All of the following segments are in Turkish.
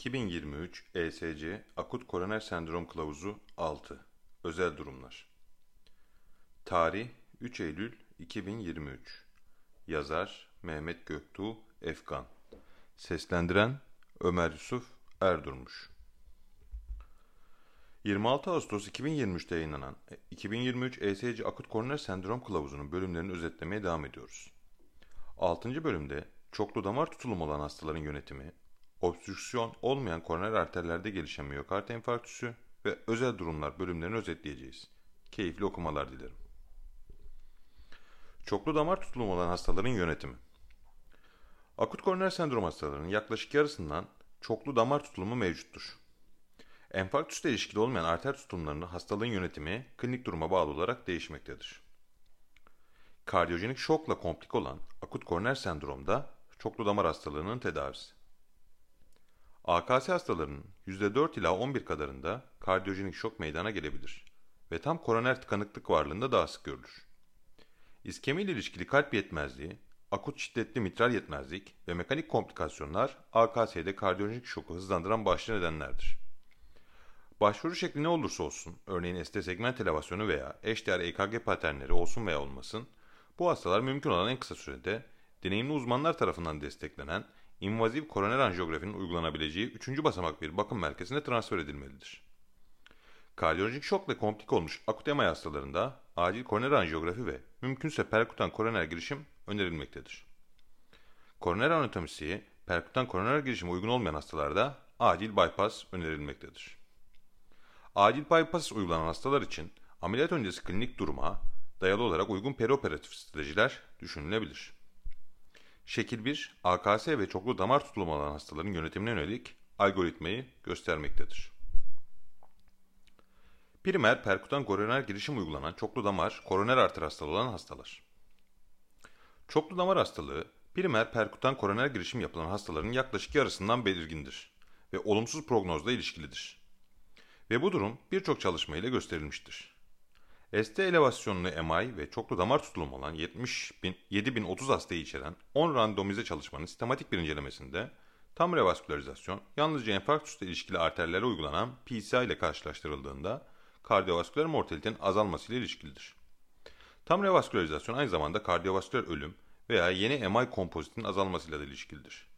2023 ESC Akut Koroner Sendrom Kılavuzu 6 Özel Durumlar. Tarih 3 Eylül 2023 Yazar Mehmet Göktuğ Efkan Seslendiren Ömer Yusuf Erdurmuş 26 Ağustos 2023'te yayınlanan 2023 ESC Akut Koroner Sendrom Kılavuzu'nun bölümlerini özetlemeye devam ediyoruz. 6. bölümde çoklu damar tutulum olan hastaların yönetimi, obstrüksiyon olmayan koroner arterlerde gelişen miyokard enfarktüsü ve özel durumlar bölümlerini özetleyeceğiz. Keyifli okumalar dilerim. Çoklu damar tutulumu olan hastaların yönetimi. Akut koroner sendrom hastalarının yaklaşık yarısından çoklu damar tutulumu mevcuttur. Enfarktüsle ilişkili olmayan arter tutumlarının hastalığın yönetimi klinik duruma bağlı olarak değişmektedir. Kardiyojenik şokla komplik olan akut koroner sendromda çoklu damar hastalığının tedavisi. AKS hastalarının %4 ila 11 kadarında kardiyojenik şok meydana gelebilir ve tam koroner tıkanıklık varlığında daha sık görülür. İskemi ile ilişkili kalp yetmezliği, akut şiddetli mitral yetmezlik ve mekanik komplikasyonlar AKS'de kardiyojenik şoku hızlandıran başlı nedenlerdir. Başvuru şekli ne olursa olsun, örneğin ST segment elevasyonu veya eşdeğer EKG paternleri olsun veya olmasın, bu hastalar mümkün olan en kısa sürede deneyimli uzmanlar tarafından desteklenen invaziv koroner anjiyografinin uygulanabileceği 3. basamak bir bakım merkezine transfer edilmelidir. Kardiyolojik şokla komplik olmuş akut MI hastalarında acil koroner anjiyografi ve mümkünse perkutan koroner girişim önerilmektedir. Koroner anatomisi, perkutan koroner girişime uygun olmayan hastalarda acil bypass önerilmektedir. Acil bypass uygulanan hastalar için ameliyat öncesi klinik duruma dayalı olarak uygun perioperatif stratejiler düşünülebilir. Şekil 1, AKS ve çoklu damar tutulumu olan hastaların yönetimine yönelik algoritmayı göstermektedir. Primer perkutan koroner girişim uygulanan çoklu damar koroner arter hastalığı olan hastalar. Çoklu damar hastalığı, primer perkutan koroner girişim yapılan hastaların yaklaşık yarısından belirgindir ve olumsuz prognozla ilişkilidir. Ve bu durum birçok çalışma ile gösterilmiştir. ST elevasyonlu MI ve çoklu damar tutulumu olan 70 bin, 7030 hastayı içeren 10 randomize çalışmanın sistematik bir incelemesinde tam revaskülarizasyon yalnızca enfarktüsle ilişkili arterlere uygulanan PCI ile karşılaştırıldığında kardiyovasküler mortalitenin azalmasıyla ilişkilidir. Tam revaskülarizasyon aynı zamanda kardiyovasküler ölüm veya yeni MI kompozitinin azalmasıyla da ilişkilidir.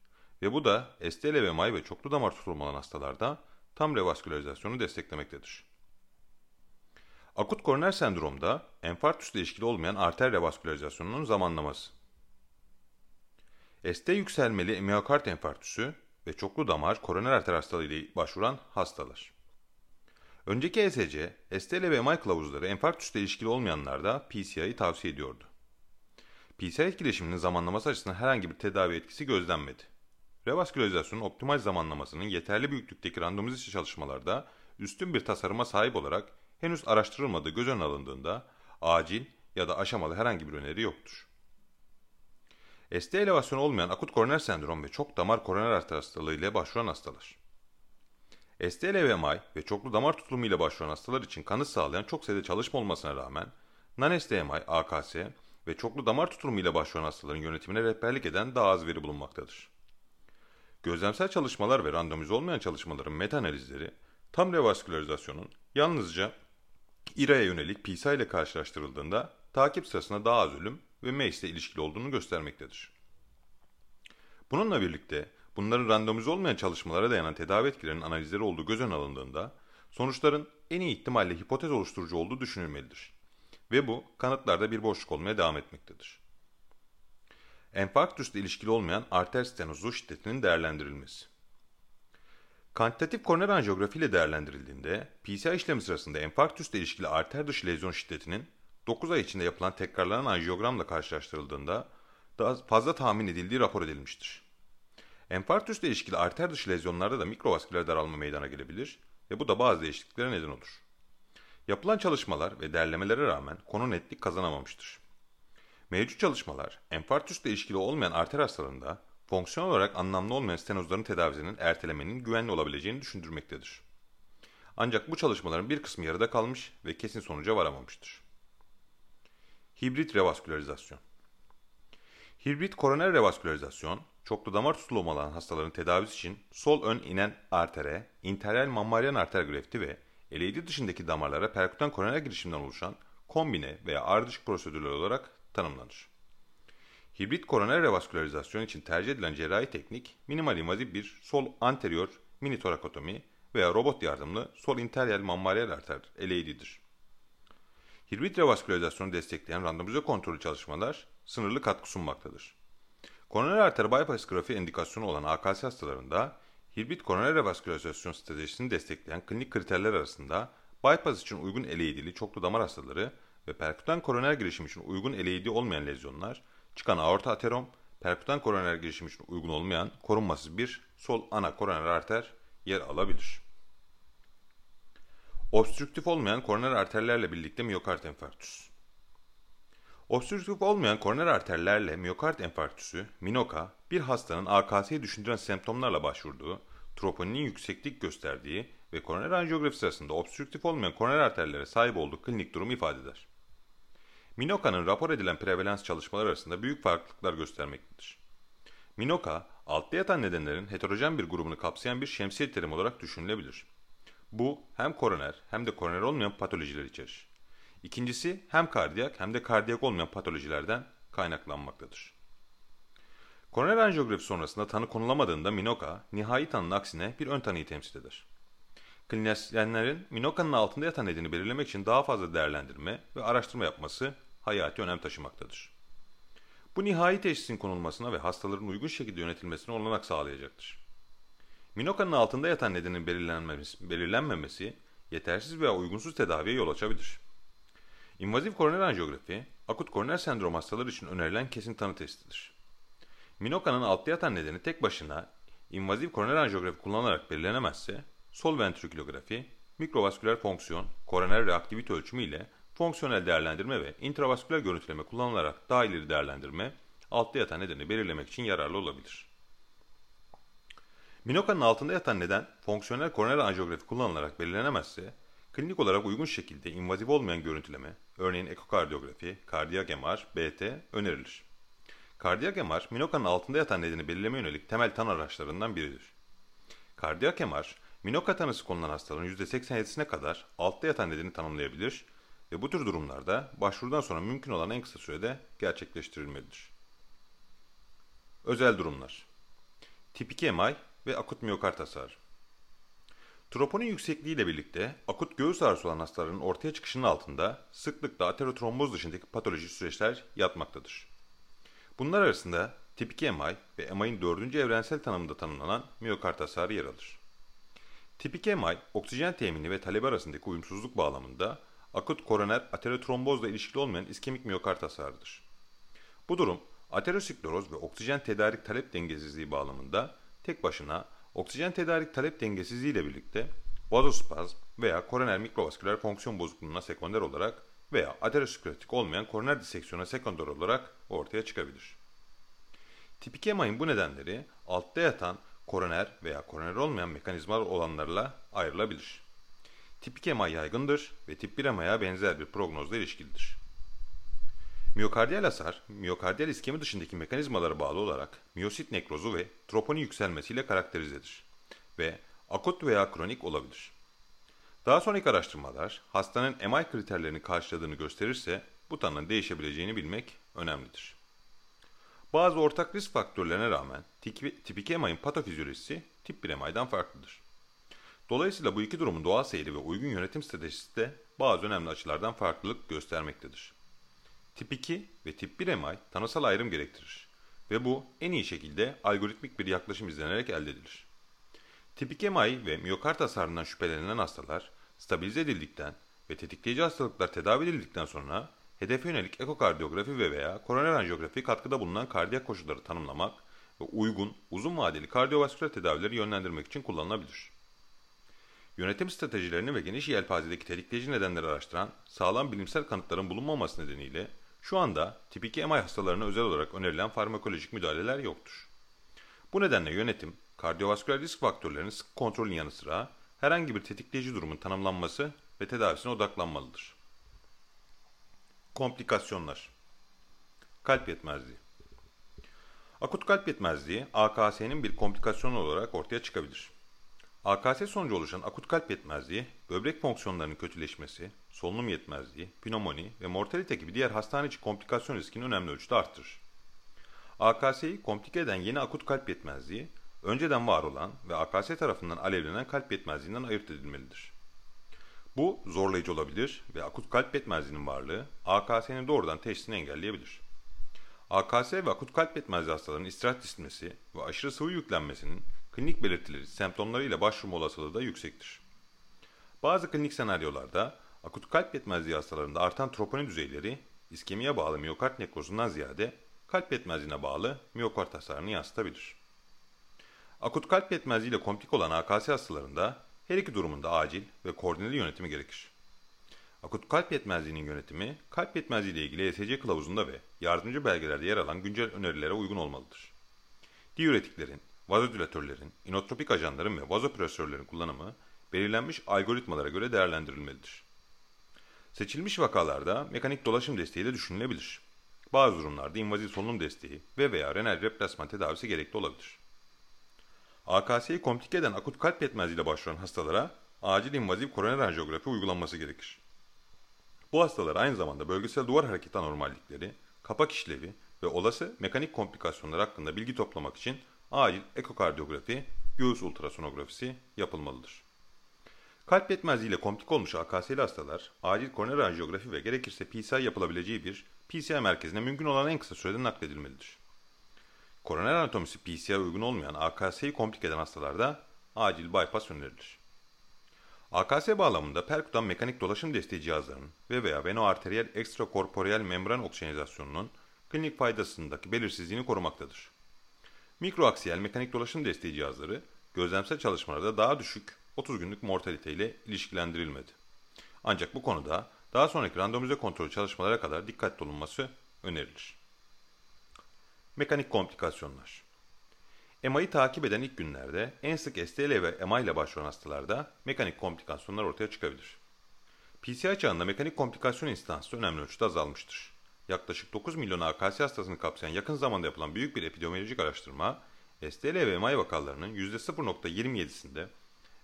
Ve bu da ST MI ve çoklu damar tutulumu olan hastalarda tam revaskülarizasyonu desteklemektedir. Akut koroner sendromda enfarktüsle ilişkili olmayan arter revaskülarizasyonunun zamanlaması. ST yükselmeli miyokard enfarktüsü ve çoklu damar koroner arter hastalığı ile başvuran hastalar. Önceki ESC, ST ve MI kılavuzları enfarktüsle ilişkili olmayanlarda PCI'yi tavsiye ediyordu. PCI etkileşiminin zamanlaması açısından herhangi bir tedavi etkisi gözlenmedi. Revaskülarizasyonun optimal zamanlamasının yeterli büyüklükteki randomize çalışmalarda üstün bir tasarıma sahip olarak henüz araştırılmadığı göz önüne alındığında acil ya da aşamalı herhangi bir öneri yoktur. ST elevasyonu olmayan akut koroner sendrom ve çok damar koroner arter hastalığı ile başvuran hastalar. ST LVMI ve çoklu damar tutulumu ile başvuran hastalar için kanıt sağlayan çok sayıda çalışma olmasına rağmen non-STMI, AKS ve çoklu damar tutulumu ile başvuran hastaların yönetimine rehberlik eden daha az veri bulunmaktadır. Gözlemsel çalışmalar ve randomize olmayan çalışmaların meta-analizleri tam revaskülarizasyonun yalnızca İRA'ya yönelik PISA ile karşılaştırıldığında takip sırasında daha az ölüm ve MACE ile ilişkili olduğunu göstermektedir. Bununla birlikte bunların randomize olmayan çalışmalara dayanan tedavi etkilerinin analizleri olduğu göz önüne alındığında sonuçların en iyi ihtimalle hipotez oluşturucu olduğu düşünülmelidir. Ve bu kanıtlarda bir boşluk olmaya devam etmektedir. Enfarktüsle ilişkili olmayan arter stenozu şiddetinin değerlendirilmesi. Kantitatif koroner anjiyografi ile değerlendirildiğinde PCI işlemi sırasında enfarktüsle ilişkili arter dışı lezyon şiddetinin 9 ay içinde yapılan tekrarlanan anjiyogramla karşılaştırıldığında daha fazla tahmin edildiği rapor edilmiştir. Enfarktüsle ilişkili arter dışı lezyonlarda da mikrovasküler daralma meydana gelebilir ve bu da bazı değişikliklere neden olur. Yapılan çalışmalar ve derlemelere rağmen konu netlik kazanamamıştır. Mevcut çalışmalar, enfarktüsle ilişkili olmayan arter hastalarında fonksiyon olarak anlamlı olmayan stenozların tedavisinin ertelemenin güvenli olabileceğini düşündürmektedir. Ancak bu çalışmaların bir kısmı yarıda kalmış ve kesin sonuca varamamıştır. Hibrit revaskülarizasyon Hibrit koroner revaskülarizasyon, çoklu damar tutulumu olan hastaların tedavisi için sol ön inen artere, interyal mammaryan arter grefti ve LAD dışındaki damarlara perkutan koroner girişimden oluşan kombine veya ardışık prosedürler olarak tanımlanır. Hibrit koroner revaskülarizasyon için tercih edilen cerrahi teknik minimal invaziv bir sol anterior mini torakotomi veya robot yardımlı sol interyal mammaryal arter LAD'dir. Hibrit revaskülarizasyonu destekleyen randomize kontrolü çalışmalar sınırlı katkı sunmaktadır. Koroner arter bypass grafiği indikasyonu olan AKS hastalarında hibrit koroner revaskülarizasyon stratejisini destekleyen klinik kriterler arasında bypass için uygun LAD'li çoklu damar hastaları ve perkutan koroner girişim için uygun LAD olmayan lezyonlar, çıkan aorta aterom, perkutan koroner girişim için uygun olmayan korunmasız bir sol ana koroner arter yer alabilir. Obstrüktif olmayan koroner arterlerle birlikte miyokard enfarktüs. Obstrüktif olmayan koroner arterlerle miyokard enfarktüsü, minoka, bir hastanın AKS'yi düşündüren semptomlarla başvurduğu, troponinin yükseklik gösterdiği ve koroner anjiyografi sırasında obstrüktif olmayan koroner arterlere sahip olduğu klinik durumu ifade eder. Minoka'nın rapor edilen prevalans çalışmalar arasında büyük farklılıklar göstermektedir. Minoka, altta yatan nedenlerin heterojen bir grubunu kapsayan bir şemsiye terim olarak düşünülebilir. Bu hem koroner hem de koroner olmayan patolojiler içerir. İkincisi hem kardiyak hem de kardiyak olmayan patolojilerden kaynaklanmaktadır. Koroner anjiyografi sonrasında tanı konulamadığında Minoka, nihai tanının aksine bir ön tanıyı temsil eder. Klinisyenlerin Minoka'nın altında yatan nedeni belirlemek için daha fazla değerlendirme ve araştırma yapması hayati önem taşımaktadır. Bu nihai teşhisin konulmasına ve hastaların uygun şekilde yönetilmesine olanak sağlayacaktır. Minoka'nın altında yatan nedenin belirlenmemesi, belirlenmemesi yetersiz veya uygunsuz tedaviye yol açabilir. İnvaziv koroner anjiyografi, akut koroner sendrom hastaları için önerilen kesin tanı testidir. Minoka'nın altta yatan nedeni tek başına invaziv koroner anjiyografi kullanılarak belirlenemezse, sol ventrikülografi, mikrovasküler fonksiyon, koroner reaktivite ölçümü ile fonksiyonel değerlendirme ve intravasküler görüntüleme kullanılarak daha ileri değerlendirme, altta yatan nedeni belirlemek için yararlı olabilir. Minoka'nın altında yatan neden fonksiyonel koroner anjiyografi kullanılarak belirlenemezse, klinik olarak uygun şekilde invaziv olmayan görüntüleme, örneğin ekokardiyografi, kardiyak MR, BT önerilir. Kardiyak MR, Minoka'nın altında yatan nedeni belirleme yönelik temel tanı araçlarından biridir. Kardiyak MR, Minoka tanısı konulan hastaların %87'sine kadar altta yatan nedeni tanımlayabilir ve bu tür durumlarda başvurudan sonra mümkün olan en kısa sürede gerçekleştirilmelidir. Özel durumlar Tip 2 MI ve akut miyokard hasarı Troponin yüksekliğiyle birlikte akut göğüs ağrısı olan hastaların ortaya çıkışının altında sıklıkla aterotromboz dışındaki patolojik süreçler yatmaktadır. Bunlar arasında tip 2 MI ve MI'nin dördüncü evrensel tanımında tanımlanan miyokard hasarı yer alır. Tip 2 MI, oksijen temini ve talebi arasındaki uyumsuzluk bağlamında akut koroner aterotrombozla ilişkili olmayan iskemik miyokard hasarıdır. Bu durum ateroskleroz ve oksijen tedarik talep dengesizliği bağlamında tek başına oksijen tedarik talep dengesizliği ile birlikte vazospazm veya koroner mikrovasküler fonksiyon bozukluğuna sekonder olarak veya aterosklerotik olmayan koroner diseksiyona sekonder olarak ortaya çıkabilir. Tipik EMA'nın bu nedenleri altta yatan koroner veya koroner olmayan mekanizmalar olanlarla ayrılabilir. Tipik EMA yaygındır ve tip 1 EMA'ya benzer bir prognozla ilişkilidir. Miyokardiyal hasar, miyokardiyal iskemi dışındaki mekanizmalara bağlı olarak miyosit nekrozu ve troponin yükselmesiyle karakterizedir ve akut veya kronik olabilir. Daha sonraki araştırmalar hastanın MI kriterlerini karşıladığını gösterirse bu tanının değişebileceğini bilmek önemlidir. Bazı ortak risk faktörlerine rağmen tipik MI'nin patofizyolojisi tip 1 MI'den farklıdır. Dolayısıyla bu iki durumun doğal seyri ve uygun yönetim stratejisi de bazı önemli açılardan farklılık göstermektedir. Tip 2 ve tip 1 MI tanısal ayrım gerektirir ve bu en iyi şekilde algoritmik bir yaklaşım izlenerek elde edilir. Tip 2 MI ve miyokard hasarından şüphelenilen hastalar stabilize edildikten ve tetikleyici hastalıklar tedavi edildikten sonra hedefe yönelik ekokardiyografi ve veya koroner anjiyografi katkıda bulunan kardiyak koşulları tanımlamak ve uygun, uzun vadeli kardiyovasküler tedavileri yönlendirmek için kullanılabilir. Yönetim stratejilerini ve geniş yelpazedeki tetikleyici nedenleri araştıran sağlam bilimsel kanıtların bulunmaması nedeniyle Şu anda tip 2 MI hastalarına özel olarak önerilen farmakolojik müdahaleler yoktur. Bu nedenle yönetim, kardiyovasküler risk faktörlerinin sık kontrolün yanı sıra herhangi bir tetikleyici durumun tanımlanması ve tedavisine odaklanmalıdır. Komplikasyonlar Kalp yetmezliği Akut kalp yetmezliği AKS'nin bir komplikasyon olarak ortaya çıkabilir. AKS sonucu oluşan akut kalp yetmezliği, böbrek fonksiyonlarının kötüleşmesi, solunum yetmezliği, pnömoni ve mortalite gibi diğer hastane içi komplikasyon riskini önemli ölçüde arttırır. AKS'yi komplike eden yeni akut kalp yetmezliği, önceden var olan ve AKS tarafından alevlenen kalp yetmezliğinden ayırt edilmelidir. Bu zorlayıcı olabilir ve akut kalp yetmezliğinin varlığı AKS'nin doğrudan teşhisini engelleyebilir. AKS ve akut kalp yetmezliği hastalarının istirahat istemesi ve aşırı sıvı yüklenmesinin klinik belirtileri semptomlarıyla başvurma olasılığı da yüksektir. Bazı klinik senaryolarda akut kalp yetmezliği hastalarında artan troponin düzeyleri iskemiye bağlı miyokard nekrozundan ziyade kalp yetmezliğine bağlı miyokard hasarını yansıtabilir. Akut kalp yetmezliği ile komplik olan AKS hastalarında her iki durumunda acil ve koordineli yönetimi gerekir. Akut kalp yetmezliğinin yönetimi, kalp yetmezliği ile ilgili ESC kılavuzunda ve yardımcı belgelerde yer alan güncel önerilere uygun olmalıdır. Diüretiklerin, vazodilatörlerin, inotropik ajanların ve vazopresörlerin kullanımı belirlenmiş algoritmalara göre değerlendirilmelidir. Seçilmiş vakalarda mekanik dolaşım desteği de düşünülebilir. Bazı durumlarda invaziv solunum desteği ve veya renal replasman tedavisi gerekli olabilir. AKS'yi komplike eden akut kalp yetmezliğiyle başvuran hastalara acil invaziv koroner anjiyografi uygulanması gerekir. Bu hastalar aynı zamanda bölgesel duvar hareketi anormallikleri, kapak işlevi ve olası mekanik komplikasyonlar hakkında bilgi toplamak için acil ekokardiyografi, göğüs ultrasonografisi yapılmalıdır. Kalp yetmezliği ile komplik olmuş AKS'li hastalar, acil koroner anjiyografi ve gerekirse PCI yapılabileceği bir PCI merkezine mümkün olan en kısa sürede nakledilmelidir. Koroner anatomisi PCI uygun olmayan AKS'yi komplik eden hastalarda acil bypass önerilir. AKS bağlamında perkutan mekanik dolaşım desteği cihazlarının ve veya venoarteriyel ekstrakorporeal membran oksijenizasyonunun klinik faydasındaki belirsizliğini korumaktadır. Mikroaksiyel mekanik dolaşım desteği cihazları gözlemsel çalışmalarda daha düşük 30 günlük mortalite ile ilişkilendirilmedi. Ancak bu konuda daha sonraki randomize kontrol çalışmalara kadar dikkatli olunması önerilir. Mekanik komplikasyonlar EMA'yı takip eden ilk günlerde en sık STL ve EMA ile başvuran hastalarda mekanik komplikasyonlar ortaya çıkabilir. PCI çağında mekanik komplikasyon instansı önemli ölçüde azalmıştır. Yaklaşık 9 milyon AKS hastasını kapsayan yakın zamanda yapılan büyük bir epidemiolojik araştırma, STL ve MI vakalarının %0.27'sinde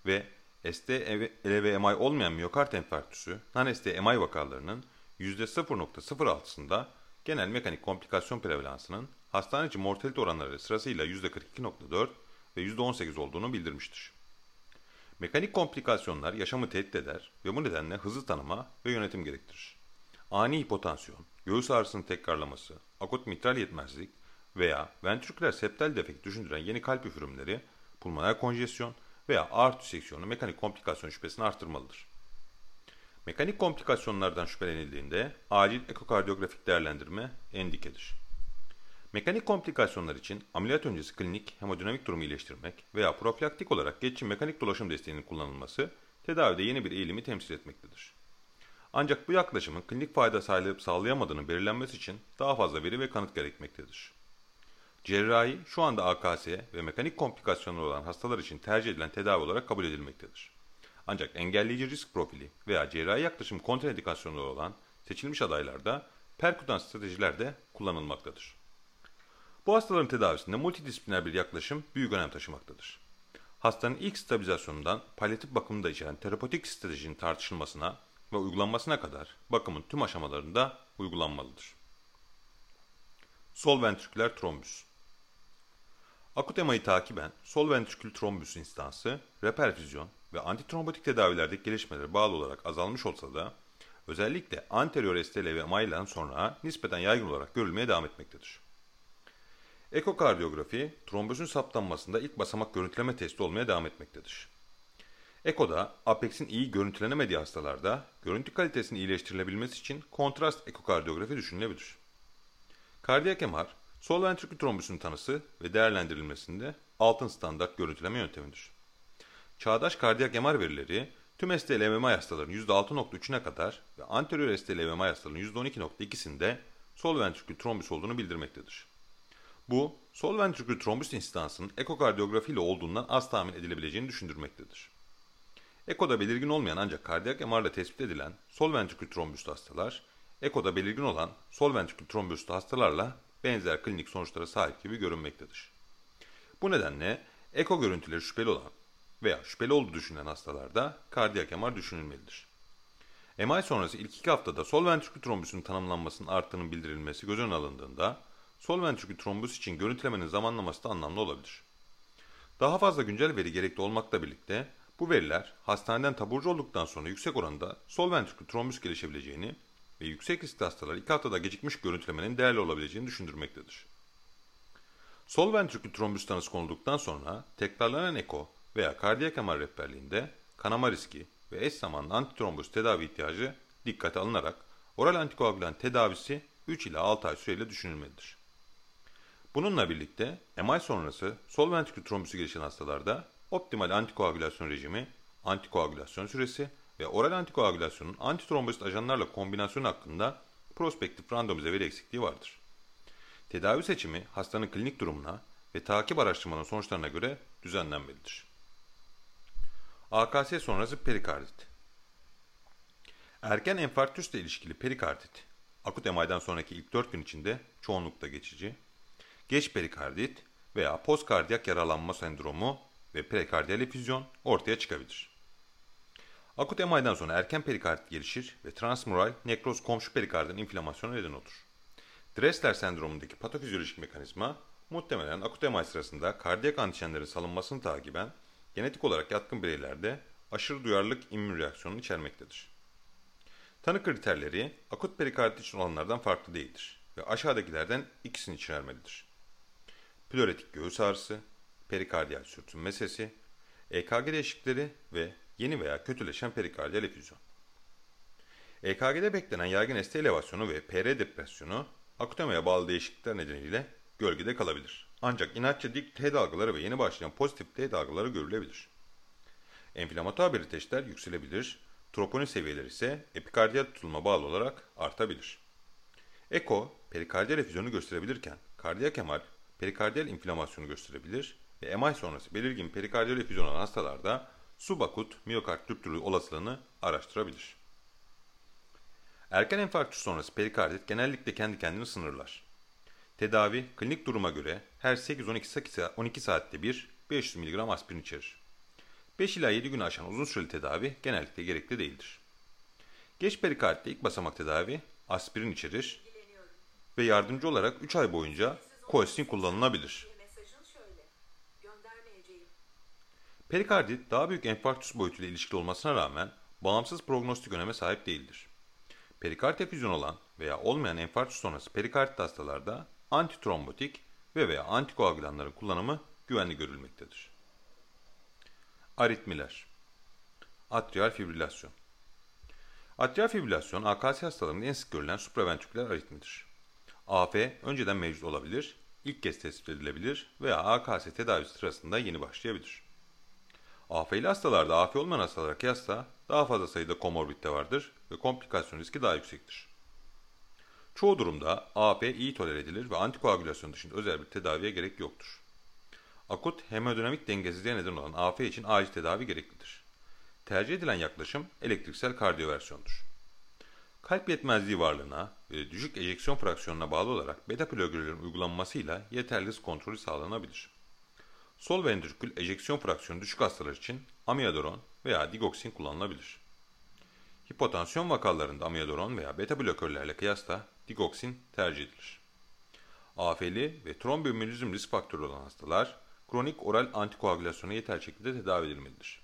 ve STL ve MI olmayan miyokard enfarktüsü, non-ST-MI vakalarının %0.06'sında genel mekanik komplikasyon prevalansının hastane içi mortalite oranları sırasıyla %42.4 ve %18 olduğunu bildirmiştir. Mekanik komplikasyonlar yaşamı tehdit eder ve bu nedenle hızlı tanıma ve yönetim gerektirir. Ani hipotansiyon, göğüs ağrısının tekrarlaması, akut mitral yetmezlik veya ventriküler septal defekt düşündüren yeni kalp üfürümleri, pulmoner konjesyon veya aort diseksiyonu mekanik komplikasyon şüphesini artırmalıdır. Mekanik komplikasyonlardan şüphelenildiğinde acil ekokardiyografik değerlendirme endikedir. Mekanik komplikasyonlar için ameliyat öncesi klinik hemodinamik durumu iyileştirmek veya profilaktik olarak geçici mekanik dolaşım desteğinin kullanılması tedavide yeni bir eğilimi temsil etmektedir. Ancak bu yaklaşımın klinik fayda sağlayıp sağlayamadığını belirlenmesi için daha fazla veri ve kanıt gerekmektedir. Cerrahi şu anda AKS ve mekanik komplikasyonları olan hastalar için tercih edilen tedavi olarak kabul edilmektedir. Ancak engelleyici risk profili veya cerrahi yaklaşım kontraindikasyonları olan seçilmiş adaylarda perkutan stratejiler de kullanılmaktadır. Bu hastaların tedavisinde multidisipliner bir yaklaşım büyük önem taşımaktadır. Hastanın ilk stabilizasyonundan palyatif bakımını da içeren terapötik stratejinin tartışılmasına ve uygulanmasına kadar bakımın tüm aşamalarında uygulanmalıdır. Sol ventriküler trombüs Akut emayı takiben sol ventrikül trombüs instansı, reperfüzyon ve antitrombotik tedavilerdeki gelişmelere bağlı olarak azalmış olsa da özellikle anterior STL ve MA'dan sonra nispeten yaygın olarak görülmeye devam etmektedir. Ekokardiyografi, trombüsün saptanmasında ilk basamak görüntüleme testi olmaya devam etmektedir. Eko'da Apex'in iyi görüntülenemediği hastalarda görüntü kalitesinin iyileştirilebilmesi için kontrast ekokardiyografi düşünülebilir. Kardiyak MR, sol ventrikül trombüsünün tanısı ve değerlendirilmesinde altın standart görüntüleme yöntemidir. Çağdaş kardiyak MR verileri tüm STL-MMI hastalarının %6.3'üne kadar ve anterior STL-MMI hastalarının %12.2'sinde sol ventrikül trombüs olduğunu bildirmektedir. Bu, sol ventrikül trombüs instansının ekokardiyografi ile olduğundan az tahmin edilebileceğini düşündürmektedir. Ekoda belirgin olmayan ancak kardiyak MR'la tespit edilen sol ventrikül trombüslü hastalar, ekoda belirgin olan sol ventrikül trombüslü hastalarla benzer klinik sonuçlara sahip gibi görünmektedir. Bu nedenle eko görüntüleri şüpheli olan veya şüpheli olduğu düşünülen hastalarda kardiyak MR düşünülmelidir. MI sonrası ilk iki haftada sol ventrikül trombüsünün tanımlanmasının arttığının bildirilmesi göz önüne alındığında sol ventrikül trombüs için görüntülemenin zamanlaması da anlamlı olabilir. Daha fazla güncel veri gerekli olmakla birlikte bu veriler hastaneden taburcu olduktan sonra yüksek oranda sol ventrikül trombüs gelişebileceğini ve yüksek riskli hastalar ilk haftada gecikmiş görüntülemenin değerli olabileceğini düşündürmektedir. Sol ventrikül trombüs tanısı konulduktan sonra tekrarlanan eko veya kardiyak MR rehberliğinde kanama riski ve eş zamanlı antitrombos tedavi ihtiyacı dikkate alınarak oral antikoagülan tedavisi 3 ila 6 ay süreyle düşünülmelidir. Bununla birlikte MI sonrası sol ventrikül trombüsü gelişen hastalarda optimal antikoagülasyon rejimi, antikoagülasyon süresi ve oral antikoagülasyonun antitrombosit ajanlarla kombinasyonu hakkında prospektif randomize veri eksikliği vardır. Tedavi seçimi hastanın klinik durumuna ve takip araştırmanın sonuçlarına göre düzenlenmelidir. AKS sonrası perikardit Erken enfarktüsle ilişkili perikardit, akut MI'den sonraki ilk 4 gün içinde çoğunlukla geçici, geç perikardit veya postkardiyak yaralanma sendromu ve prekardiyal efüzyon ortaya çıkabilir. Akut MI'den sonra erken perikardit gelişir ve transmural nekroz komşu perikardın inflamasyonu neden olur. Dressler sendromundaki patofizyolojik mekanizma muhtemelen akut MI sırasında kardiyak antijenlerin salınmasını takiben genetik olarak yatkın bireylerde aşırı duyarlılık immün reaksiyonunu içermektedir. Tanı kriterleri akut perikardit için olanlardan farklı değildir ve aşağıdakilerden ikisini içermelidir. Plöretik göğüs ağrısı, perikardiyal sürtünme sesi, EKG değişiklikleri ve yeni veya kötüleşen perikardiyal efüzyon. EKG'de beklenen yaygın ST elevasyonu ve PR depresyonu akutemaya bağlı değişiklikler nedeniyle gölgede kalabilir. Ancak inatçı dik T dalgaları ve yeni başlayan pozitif T dalgaları görülebilir. Enflamatuar belirteçler yükselebilir, troponin seviyeleri ise epikardiyal tutulma bağlı olarak artabilir. Eko, perikardiyal efüzyonu gösterebilirken, kardiyak MR, perikardiyal inflamasyonu gösterebilir ve MI sonrası belirgin perikardiyal efüzyon olan hastalarda subakut miyokard rüptürü olasılığını araştırabilir. Erken enfarktüs sonrası perikardit genellikle kendi kendini sınırlar. Tedavi klinik duruma göre her 8-12 saatte bir 500 mg aspirin içerir. 5 ila 7 gün aşan uzun süreli tedavi genellikle gerekli değildir. Geç perikarditte ilk basamak tedavi aspirin içerir ve yardımcı olarak 3 ay boyunca koestin kullanılabilir. Perikardit daha büyük enfarktüs boyutuyla ilişkili olmasına rağmen bağımsız prognostik öneme sahip değildir. Perikard efüzyon olan veya olmayan enfarktüs sonrası perikardit hastalarda antitrombotik ve veya antikoagülanların kullanımı güvenli görülmektedir. Aritmiler Atrial fibrilasyon Atrial fibrilasyon AKS hastalarında en sık görülen supraventriküler aritmidir. AF önceden mevcut olabilir, ilk kez tespit edilebilir veya AKS tedavisi sırasında yeni başlayabilir. AF'li hastalarda AF olmayan hastalara kıyasla daha fazla sayıda komorbidite vardır ve komplikasyon riski daha yüksektir. Çoğu durumda AF iyi tolere edilir ve antikoagülasyon dışında özel bir tedaviye gerek yoktur. Akut hemodinamik dengesizliğe neden olan AF için acil tedavi gereklidir. Tercih edilen yaklaşım elektriksel kardiyoversiyondur. Kalp yetmezliği varlığına ve düşük ejeksiyon fraksiyonuna bağlı olarak beta blokerlerin uygulanmasıyla yeterli kontrolü sağlanabilir. Sol ventrikül ejeksiyon fraksiyonu düşük hastalar için amiyadoron veya digoksin kullanılabilir. Hipotansiyon vakalarında amiyadoron veya beta blokörlerle kıyasla digoksin tercih edilir. AF'li ve trombomülizm risk faktörü olan hastalar kronik oral antikoagülasyona yeter şekilde tedavi edilmelidir.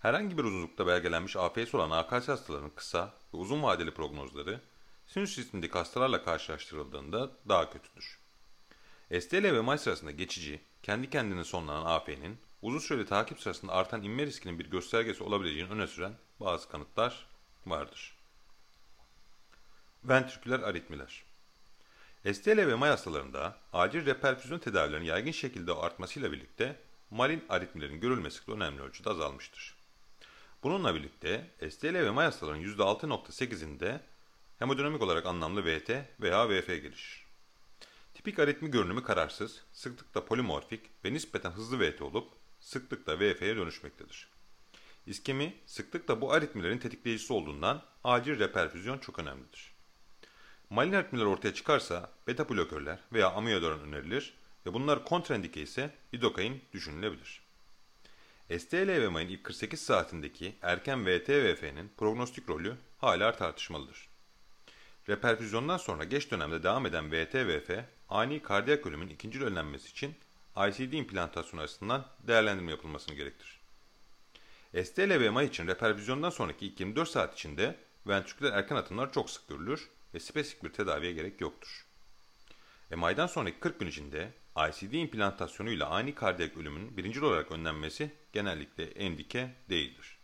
Herhangi bir uzunlukta belgelenmiş AFS olan AKS hastalarının kısa ve uzun vadeli prognozları sinüs sistemindeki hastalarla karşılaştırıldığında daha kötüdür. STL ve MI sırasında geçici, kendi kendine sonlanan AF'nin uzun süreli takip sırasında artan inme riskinin bir göstergesi olabileceğini öne süren bazı kanıtlar vardır. Ventriküler aritmiler STL ve MI hastalarında acil reperfüzyon tedavilerinin yaygın şekilde artmasıyla birlikte malin aritmilerin görülmesi de önemli ölçüde azalmıştır. Bununla birlikte STL ve MI hastalarının %6.8'inde hemodinamik olarak anlamlı VT veya VF gelişir. Tipik aritmi görünümü kararsız, sıklıkla polimorfik ve nispeten hızlı VT olup sıklıkla VF'ye dönüşmektedir. İskemi sıklıkla bu aritmilerin tetikleyicisi olduğundan acil reperfüzyon çok önemlidir. Malin aritmiler ortaya çıkarsa beta blokörler veya amiodaron önerilir ve bunlar kontraindike ise lidokain düşünülebilir. STLVMA'nın ilk 48 saatindeki erken VT-VF'nin prognostik rolü hala tartışmalıdır. Reperfüzyondan sonra geç dönemde devam eden VT-VF, ani kardiyak ölümün ikinci önlenmesi için ICD implantasyonu açısından değerlendirme yapılmasını gerektirir. STLVMA için reperfüzyondan sonraki ilk 24 saat içinde ventriküler erken atımlar çok sık görülür ve spesifik bir tedaviye gerek yoktur. MI'den sonraki 40 gün içinde ICD implantasyonuyla ani kardiyak ölümün birinci olarak önlenmesi genellikle endike değildir.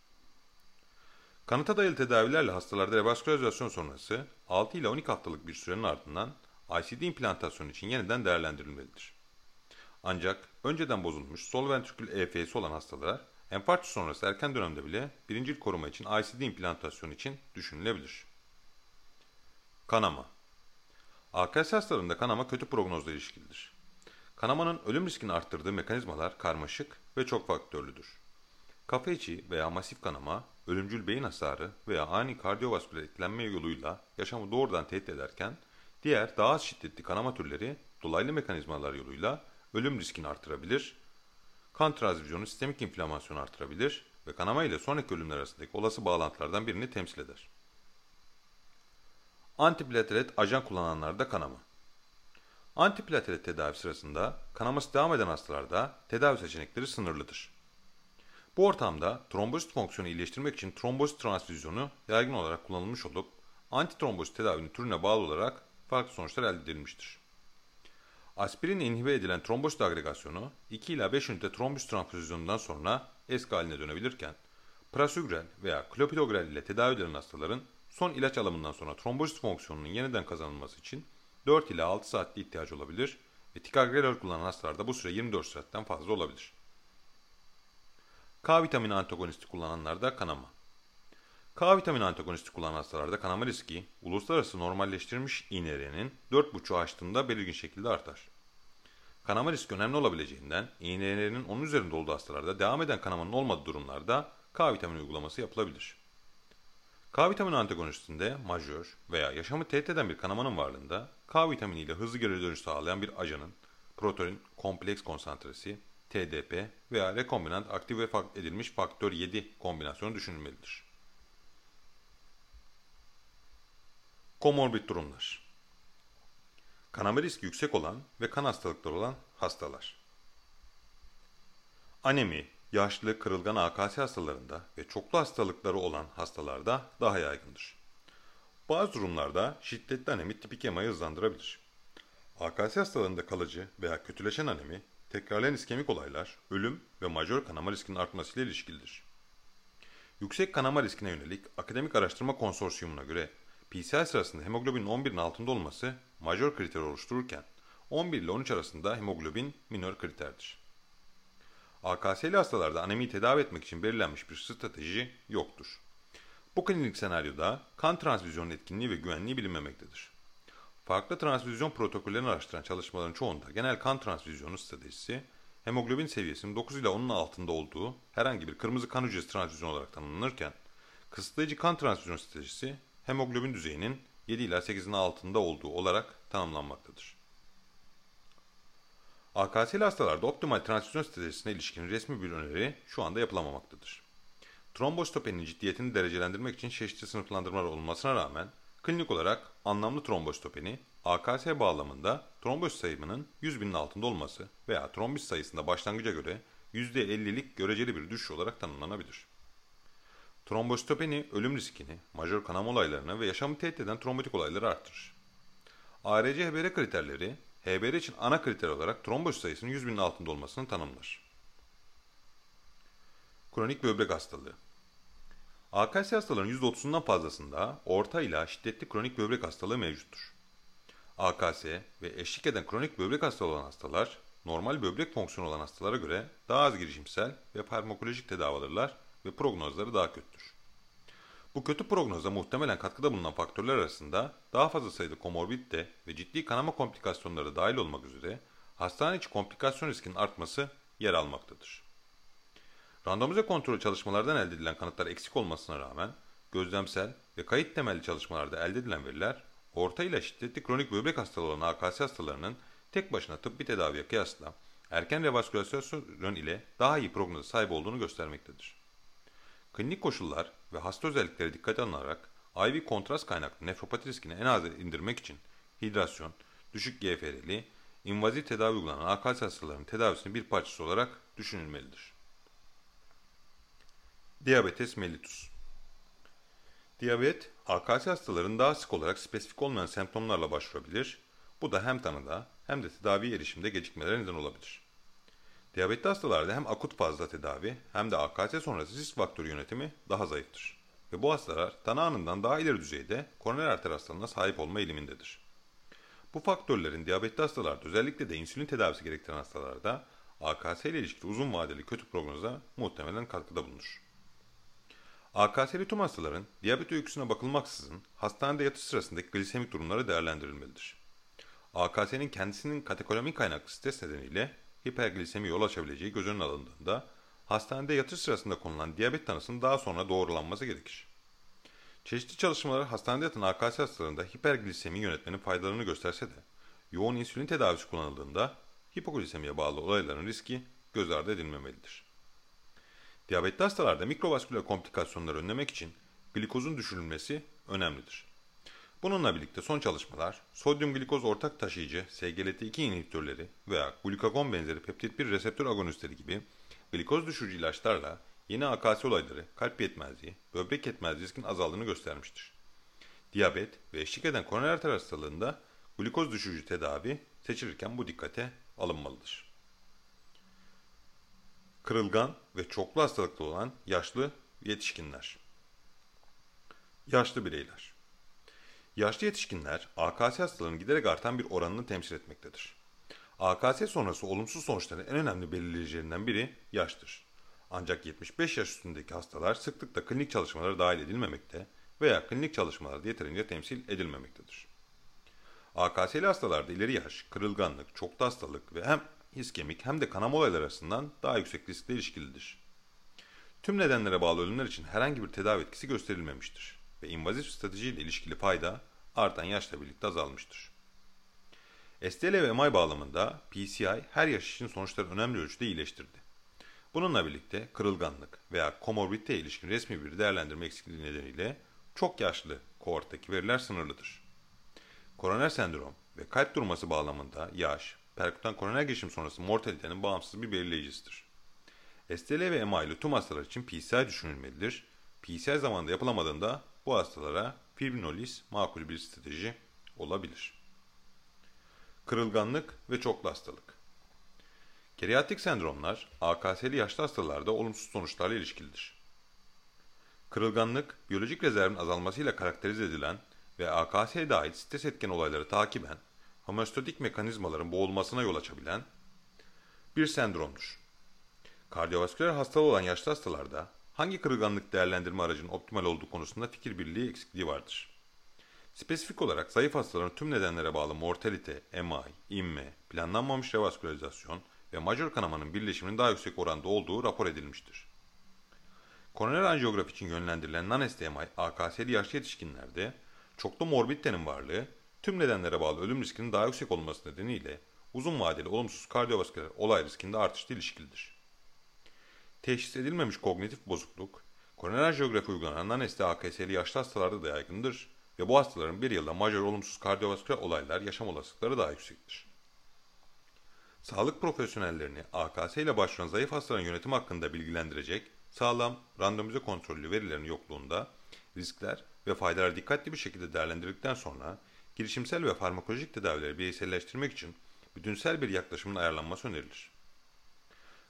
Kanıta dayalı tedavilerle hastalarda revaskülarizasyon sonrası 6 ile 12 haftalık bir sürenin ardından ICD implantasyonu için yeniden değerlendirilmelidir. Ancak önceden bozulmuş sol ventrikül EF'si olan hastalar enfarktüs sonrası erken dönemde bile birincil koruma için ICD implantasyonu için düşünülebilir. Kanama AKS hastalarında kanama kötü prognozla ilişkilidir. Kanamanın ölüm riskini arttırdığı mekanizmalar karmaşık ve çok faktörlüdür. Kafa içi veya masif kanama, ölümcül beyin hasarı veya ani kardiyovasküler etkilenme yoluyla yaşamı doğrudan tehdit ederken, diğer daha az şiddetli kanama türleri dolaylı mekanizmalar yoluyla ölüm riskini artırabilir, kan transfüzyonu sistemik inflamasyonu artırabilir ve kanama ile sonraki ölümler arasındaki olası bağlantılardan birini temsil eder. Antiplatelet ajan kullananlarda kanama. Antiplatelet tedavi sırasında kanaması devam eden hastalarda tedavi seçenekleri sınırlıdır. Bu ortamda trombozit fonksiyonu iyileştirmek için trombozit transfüzyonu yaygın olarak kullanılmış olup antitrombozit tedavinin türüne bağlı olarak farklı sonuçlar elde edilmiştir. Aspirin inhibe edilen trombozit agregasyonu 2 ila 5 ünite trombüs transfüzyonundan sonra eski haline dönebilirken prasugrel veya klopidogrel ile tedavi edilen hastaların son ilaç alımından sonra trombozit fonksiyonunun yeniden kazanılması için 4 ila 6 saatte ihtiyacı olabilir ve ticagrelor kullanan hastalarda bu süre 24 saatten fazla olabilir. K vitamini antagonisti kullananlarda kanama. K vitamini antagonisti kullanan hastalarda kanama riski uluslararası normalleştirilmiş INR'nin 4,5'u aştığında belirgin şekilde artar. Kanama riski önemli olabileceğinden INR'nin onun üzerinde olduğu hastalarda devam eden kanamanın olmadığı durumlarda K vitamini uygulaması yapılabilir. K vitamini antagonistinde majör veya yaşamı tehdit eden bir kanamanın varlığında K vitamini ile hızlı geri dönüş sağlayan bir ajanın protein kompleks konsantresi TDP veya rekombinant aktive edilmiş faktör 7 kombinasyonu düşünülmelidir. Komorbid durumlar Kanama riski yüksek olan ve kan hastalıkları olan hastalar. Anemi, yaşlı, kırılgan AKS hastalarında ve çoklu hastalıkları olan hastalarda daha yaygındır. Bazı durumlarda şiddetli anemi tipik emayı hızlandırabilir. AKS hastalarında kalıcı veya kötüleşen anemi, tekrarlayan iskemik olaylar, ölüm ve majör kanama riskinin artmasıyla ilişkilidir. Yüksek kanama riskine yönelik akademik araştırma konsorsiyumuna göre PCI sırasında hemoglobinin 11'in altında olması majör kriter oluştururken 11 ile 13 arasında hemoglobin minör kriterdir. AKS'li hastalarda anemiyi tedavi etmek için belirlenmiş bir strateji yoktur. Bu klinik senaryoda kan transfüzyonun etkinliği ve güvenliği bilinmemektedir. Farklı transfüzyon protokollerini araştıran çalışmaların çoğunda genel kan transfüzyonu stratejisi, hemoglobin seviyesinin 9 ile 10'un altında olduğu herhangi bir kırmızı kan hücresi transfüzyonu olarak tanımlanırken, kısıtlayıcı kan transfüzyon stratejisi hemoglobin düzeyinin 7 ila 8'in altında olduğu olarak tanımlanmaktadır. AKS'li hastalarda optimal transfüzyon stratejisine ilişkin resmi bir öneri şu anda yapılamamaktadır. Trombositopenin ciddiyetini derecelendirmek için çeşitli sınıflandırmalar olmasına rağmen klinik olarak anlamlı trombositopeni AKS bağlamında trombosit sayımının 100 binin altında olması veya trombis sayısında başlangıca göre %50'lik göreceli bir düşüş olarak tanımlanabilir. Trombositopeni ölüm riskini, majör kanama olaylarını ve yaşamı tehdit eden trombotik olayları arttırır. ARC-HBR kriterleri HBR için ana kriter olarak trombosit sayısının 100 binin altında olmasını tanımlar. Kronik böbrek hastalığı AKS hastalarının %30'undan fazlasında orta ila şiddetli kronik böbrek hastalığı mevcuttur. AKS ve eşlik eden kronik böbrek hastalığı olan hastalar, normal böbrek fonksiyonu olan hastalara göre daha az girişimsel ve farmakolojik tedavi alırlar ve prognozları daha kötüdür. Bu kötü prognoza muhtemelen katkıda bulunan faktörler arasında daha fazla sayıda komorbidite ve ciddi kanama komplikasyonları dahil olmak üzere hastane içi komplikasyon riskinin artması yer almaktadır. Randomize kontrol çalışmalardan elde edilen kanıtlar eksik olmasına rağmen gözlemsel ve kayıt temelli çalışmalarda elde edilen veriler orta ile şiddetli kronik böbrek hastalığı olan AKS hastalarının tek başına tıbbi tedaviye kıyasla erken revaskülasyon ile daha iyi prognoza sahip olduğunu göstermektedir. Klinik koşullar ve hasta özellikleri dikkate alınarak IV kontrast kaynaklı nefropati riskini en az indirmek için hidrasyon, düşük GFR'li, invaziv tedavi uygulanan AKS hastalarının tedavisinin bir parçası olarak düşünülmelidir. Diabetes mellitus Diyabet, AKS hastaların daha sık olarak spesifik olmayan semptomlarla başvurabilir. Bu da hem tanıda hem de tedavi erişimde gecikmelere neden olabilir. Diyabetli hastalarda hem akut fazla tedavi hem de AKS sonrası risk faktörü yönetimi daha zayıftır. Ve bu hastalar tanı anından daha ileri düzeyde koroner arter hastalığına sahip olma eğilimindedir. Bu faktörlerin diyabetli hastalarda özellikle de insülin tedavisi gerektiren hastalarda AKS ile ilişkili uzun vadeli kötü prognoza muhtemelen katkıda bulunur. AKS'li tüm hastaların diyabet öyküsüne bakılmaksızın hastanede yatış sırasındaki glisemik durumları değerlendirilmelidir. AKS'nin kendisinin katekolamik kaynaklı stres nedeniyle hiperglisemi yol açabileceği göz önüne alındığında hastanede yatış sırasında konulan diyabet tanısının daha sonra doğrulanması gerekir. Çeşitli çalışmalar hastanede yatan AKS hastalarında hiperglisemi yönetmenin faydalarını gösterse de yoğun insülin tedavisi kullanıldığında hipoglisemiye bağlı olayların riski göz ardı edilmemelidir. Diyabetli hastalarda mikrovasküler komplikasyonları önlemek için glikozun düşürülmesi önemlidir. Bununla birlikte son çalışmalar sodyum glikoz ortak taşıyıcı SGLT2 inhibitörleri veya glukagon benzeri peptit 1 reseptör agonistleri gibi glikoz düşürücü ilaçlarla yeni AKS olayları, kalp yetmezliği, böbrek yetmezliği riskin azaldığını göstermiştir. Diyabet ve eşlik eden koroner arter hastalığında glikoz düşürücü tedavi seçilirken bu dikkate alınmalıdır. Kırılgan ve çoklu hastalıklı olan yaşlı yetişkinler. Yaşlı bireyler. Yaşlı yetişkinler AKS hastalığının giderek artan bir oranını temsil etmektedir. AKS sonrası olumsuz sonuçların en önemli belirleyicilerinden biri yaştır. Ancak 75 yaş üstündeki hastalar sıklıkla klinik çalışmalara dahil edilmemekte veya klinik çalışmalarda yeterince temsil edilmemektedir. AKS'li hastalarda ileri yaş, kırılganlık, çoklu hastalık ve hem iskemik hem de kanama olayları arasından daha yüksek riskle ilişkilidir. Tüm nedenlere bağlı ölümler için herhangi bir tedavi etkisi gösterilmemiştir ve invazif stratejiyle ilişkili fayda artan yaşla birlikte azalmıştır. STL ve MI bağlamında PCI her yaş için sonuçları önemli ölçüde iyileştirdi. Bununla birlikte kırılganlık veya komorbidite ilişkin resmi bir değerlendirme eksikliği nedeniyle çok yaşlı kohorttaki veriler sınırlıdır. Koroner sendrom ve kalp durması bağlamında yaş, perkutan koroner geçim sonrası mortalitenin bağımsız bir belirleyicisidir. STL ve MI'li tüm hastalar için PCI düşünülmelidir. PCI zamanında yapılamadığında bu hastalara fibrinolis makul bir strateji olabilir. Kırılganlık ve çoklu hastalık. Geriatrik sendromlar AKS'li yaşlı hastalarda olumsuz sonuçlarla ilişkilidir. Kırılganlık, biyolojik rezervin azalmasıyla karakterize edilen ve AKS'ye dahil stres etken olayları takiben homeostatik mekanizmaların boğulmasına yol açabilen bir sendromdur. Kardiyovasküler hastalığı olan yaşlı hastalarda hangi kırılganlık değerlendirme aracının optimal olduğu konusunda fikir birliği eksikliği vardır. Spesifik olarak zayıf hastaların tüm nedenlere bağlı mortalite, MI, inme, planlanmamış revaskülarizasyon ve majör kanamanın birleşiminin daha yüksek oranda olduğu rapor edilmiştir. Koroner anjiyografi için yönlendirilen non-STMI AKS'li yaşlı yetişkinlerde çoklu morbiditenin varlığı tüm nedenlere bağlı ölüm riskinin daha yüksek olması nedeniyle uzun vadeli olumsuz kardiyovasküler olay riskinde artışla ilişkilidir. Teşhis edilmemiş kognitif bozukluk, koroner anjiyografi uygulanan non-ST AKS'li yaşlı hastalarda da yaygındır ve bu hastaların bir yılda majör olumsuz kardiyovasküler olaylar yaşam olasılıkları daha yüksektir. Sağlık profesyonellerini AKS ile başvuran zayıf hastaların yönetimi hakkında bilgilendirecek sağlam, randomize kontrollü verilerin yokluğunda riskler ve faydalar dikkatli bir şekilde değerlendirdikten sonra girişimsel ve farmakolojik tedavileri bireyselleştirmek için bütünsel bir yaklaşımın ayarlanması önerilir.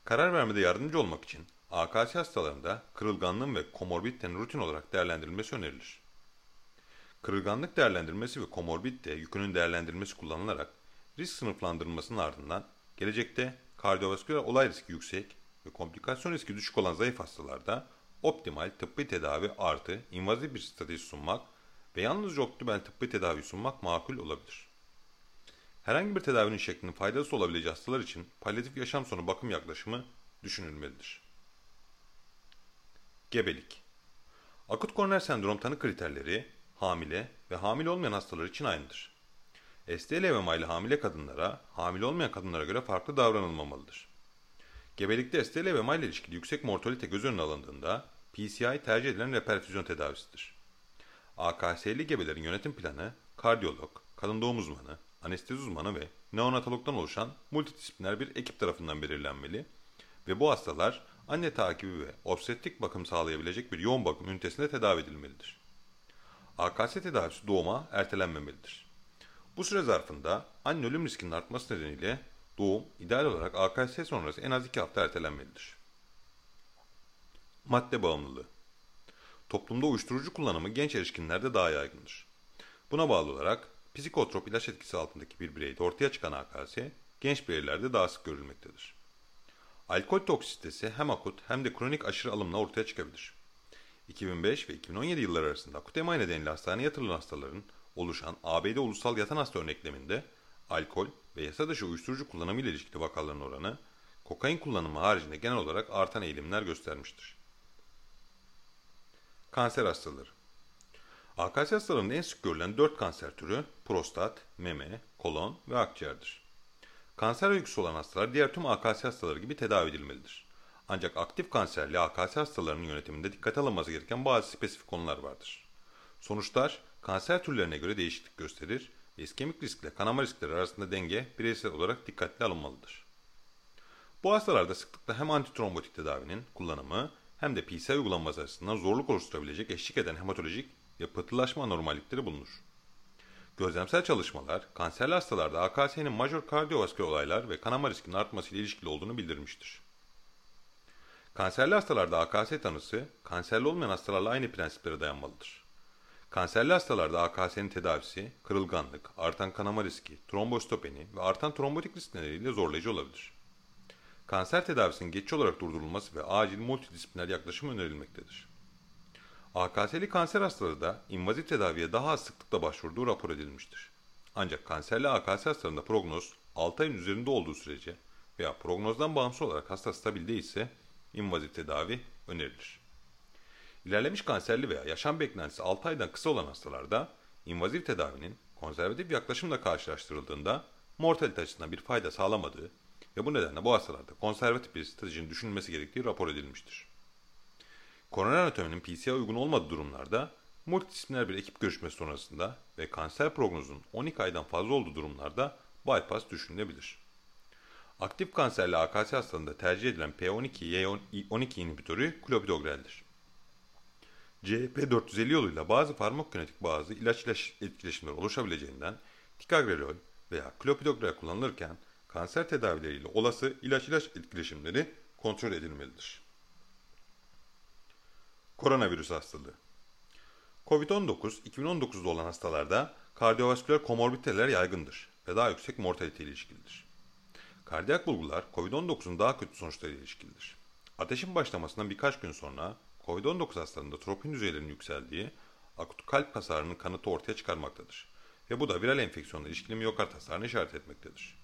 Karar vermede yardımcı olmak için AKS hastalarında kırılganlığın ve komorbiditenin rutin olarak değerlendirilmesi önerilir. Kırılganlık değerlendirmesi ve komorbidite yükünün değerlendirilmesi kullanılarak risk sınıflandırılmasının ardından gelecekte kardiyovasküler olay riski yüksek ve komplikasyon riski düşük olan zayıf hastalarda optimal tıbbi tedavi artı invazif bir strateji sunmak ve yalnızca optimal tıbbi tedavi sunmak makul olabilir. Herhangi bir tedavinin şeklinin faydası olabileceği hastalar için palyatif yaşam sonu bakım yaklaşımı düşünülmelidir. Gebelik Akut koroner sendrom tanı kriterleri hamile ve hamile olmayan hastalar için aynıdır. STL ile hamile kadınlara, hamile olmayan kadınlara göre farklı davranılmamalıdır. Gebelikte STL ile ilişkili yüksek mortalite göz önüne alındığında PCI tercih edilen reperfüzyon tedavisidir. AKS'li gebelerin yönetim planı, kardiyolog, kadın doğum uzmanı, anestezi uzmanı ve neonatologdan oluşan multidisipliner bir ekip tarafından belirlenmeli ve bu hastalar anne takibi ve obstetrik bakım sağlayabilecek bir yoğun bakım ünitesinde tedavi edilmelidir. AKS tedavisi doğuma ertelenmemelidir. Bu süre zarfında anne ölüm riskinin artması nedeniyle doğum ideal olarak AKS sonrası en az 2 hafta ertelenmelidir. Madde bağımlılığı Toplumda uyuşturucu kullanımı genç erişkinlerde daha yaygındır. Buna bağlı olarak psikotrop ilaç etkisi altındaki bir bireyde ortaya çıkan AKS genç bireylerde daha sık görülmektedir. Alkol toksitesi hem akut hem de kronik aşırı alımla ortaya çıkabilir. 2005 ve 2017 yılları arasında akut MI nedeniyle hastaneye yatırılan hastaların oluşan ABD ulusal yatan hasta örnekleminde alkol ve yasa dışı uyuşturucu kullanımı ile ilişkili vakaların oranı, kokain kullanımı haricinde genel olarak artan eğilimler göstermiştir. Kanser hastaları AKS hastalarında en sık görülen 4 kanser türü prostat, meme, kolon ve akciğerdir. Kanser öyküsü olan hastalar diğer tüm AKS hastaları gibi tedavi edilmelidir. Ancak aktif kanserli AKS hastalarının yönetiminde dikkate alınması gereken bazı spesifik konular vardır. Sonuçlar kanser türlerine göre değişiklik gösterir ve iskemik riskle kanama riskleri arasında denge bireysel olarak dikkatli alınmalıdır. Bu hastalarda sıklıkla hem antitrombotik tedavinin kullanımı hem de PCI uygulanması açısından zorluk oluşturabilecek eşlik eden hematolojik ve anormallikleri bulunur. Gözlemsel çalışmalar, kanserli hastalarda AKS'nin major kardiyovasküler olaylar ve kanama riskinin artmasıyla ilişkili olduğunu bildirmiştir. Kanserli hastalarda AKS tanısı, kanserli olmayan hastalarla aynı prensiplere dayanmalıdır. Kanserli hastalarda AKS'nin tedavisi, kırılganlık, artan kanama riski, trombostopeni ve artan trombotik risk nedeniyle zorlayıcı olabilir. Kanser tedavisinin geçici olarak durdurulması ve acil multidisipliner yaklaşım önerilmektedir. AKS'li kanser hastaları da invazif tedaviye daha az sıklıkla başvurduğu rapor edilmiştir. Ancak kanserli AKS hastalarında prognoz 6 ayın üzerinde olduğu sürece veya prognozdan bağımsız olarak hasta stabil değilse invazif tedavi önerilir. İlerlemiş kanserli veya yaşam beklentisi 6 aydan kısa olan hastalarda invazif tedavinin konservatif yaklaşımla karşılaştırıldığında mortalite açısından bir fayda sağlamadığı ve bu nedenle bu hastalarda konservatif bir stratejinin düşünülmesi gerektiği rapor edilmiştir. Koroner anatominin PCA uygun olmadığı durumlarda multidisipliner bir ekip görüşmesi sonrasında ve kanser prognozunun 12 aydan fazla olduğu durumlarda bypass düşünülebilir. Aktif kanserli AKS hastalığında tercih edilen P12-Y12 inhibitörü klopidogreldir. CHP450 yoluyla bazı farmakokinetik bazı ilaç etkileşimleri oluşabileceğinden ticagrelol veya klopidogrel kullanılırken kanser tedavileriyle olası ilaç ilaç etkileşimleri kontrol edilmelidir. Koronavirüs hastalığı Covid-19, 2019'da olan hastalarda kardiyovasküler komorbiditeler yaygındır ve daha yüksek mortalite ile ilişkilidir. Kardiyak bulgular COVID-19'un daha kötü sonuçlarıyla ilişkilidir. Ateşin başlamasından birkaç gün sonra COVID-19 hastalarında tropin düzeylerinin yükseldiği akut kalp hasarının kanıtı ortaya çıkarmaktadır ve bu da viral enfeksiyonla ilişkili miyokard hasarını işaret etmektedir.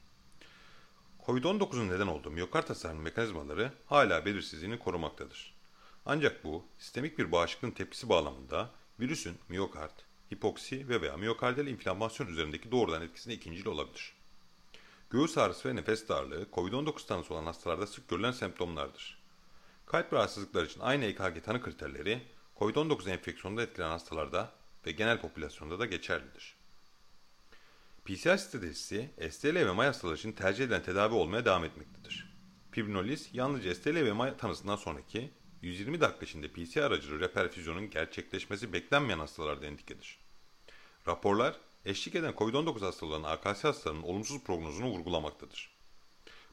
COVID-19'un neden olduğu miyokard hasarının mekanizmaları hala belirsizliğini korumaktadır. Ancak bu, sistemik bir bağışıklığın tepkisi bağlamında virüsün miyokard, hipoksi ve veya miyokardiyal inflamasyon üzerindeki doğrudan etkisine ikincil olabilir. Göğüs ağrısı ve nefes darlığı COVID-19 tanısı olan hastalarda sık görülen semptomlardır. Kalp rahatsızlıkları için aynı EKG tanı kriterleri COVID-19 enfeksiyonunda etkilenen hastalarda ve genel popülasyonda da geçerlidir. PCR stratejisi STL ve MAY hastaları için tercih edilen tedavi olmaya devam etmektedir. Fibrinolis yalnızca STL ve MAY tanısından sonraki 120 dakika içinde PCR aracılı reperfüzyonun gerçekleşmesi beklenmeyen hastalarda endikedir. Raporlar, eşlik eden COVID-19 hastalarının AKS hastalarının olumsuz prognozunu vurgulamaktadır.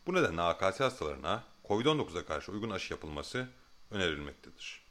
Bu nedenle AKS hastalarına COVID-19'a karşı uygun aşı yapılması önerilmektedir.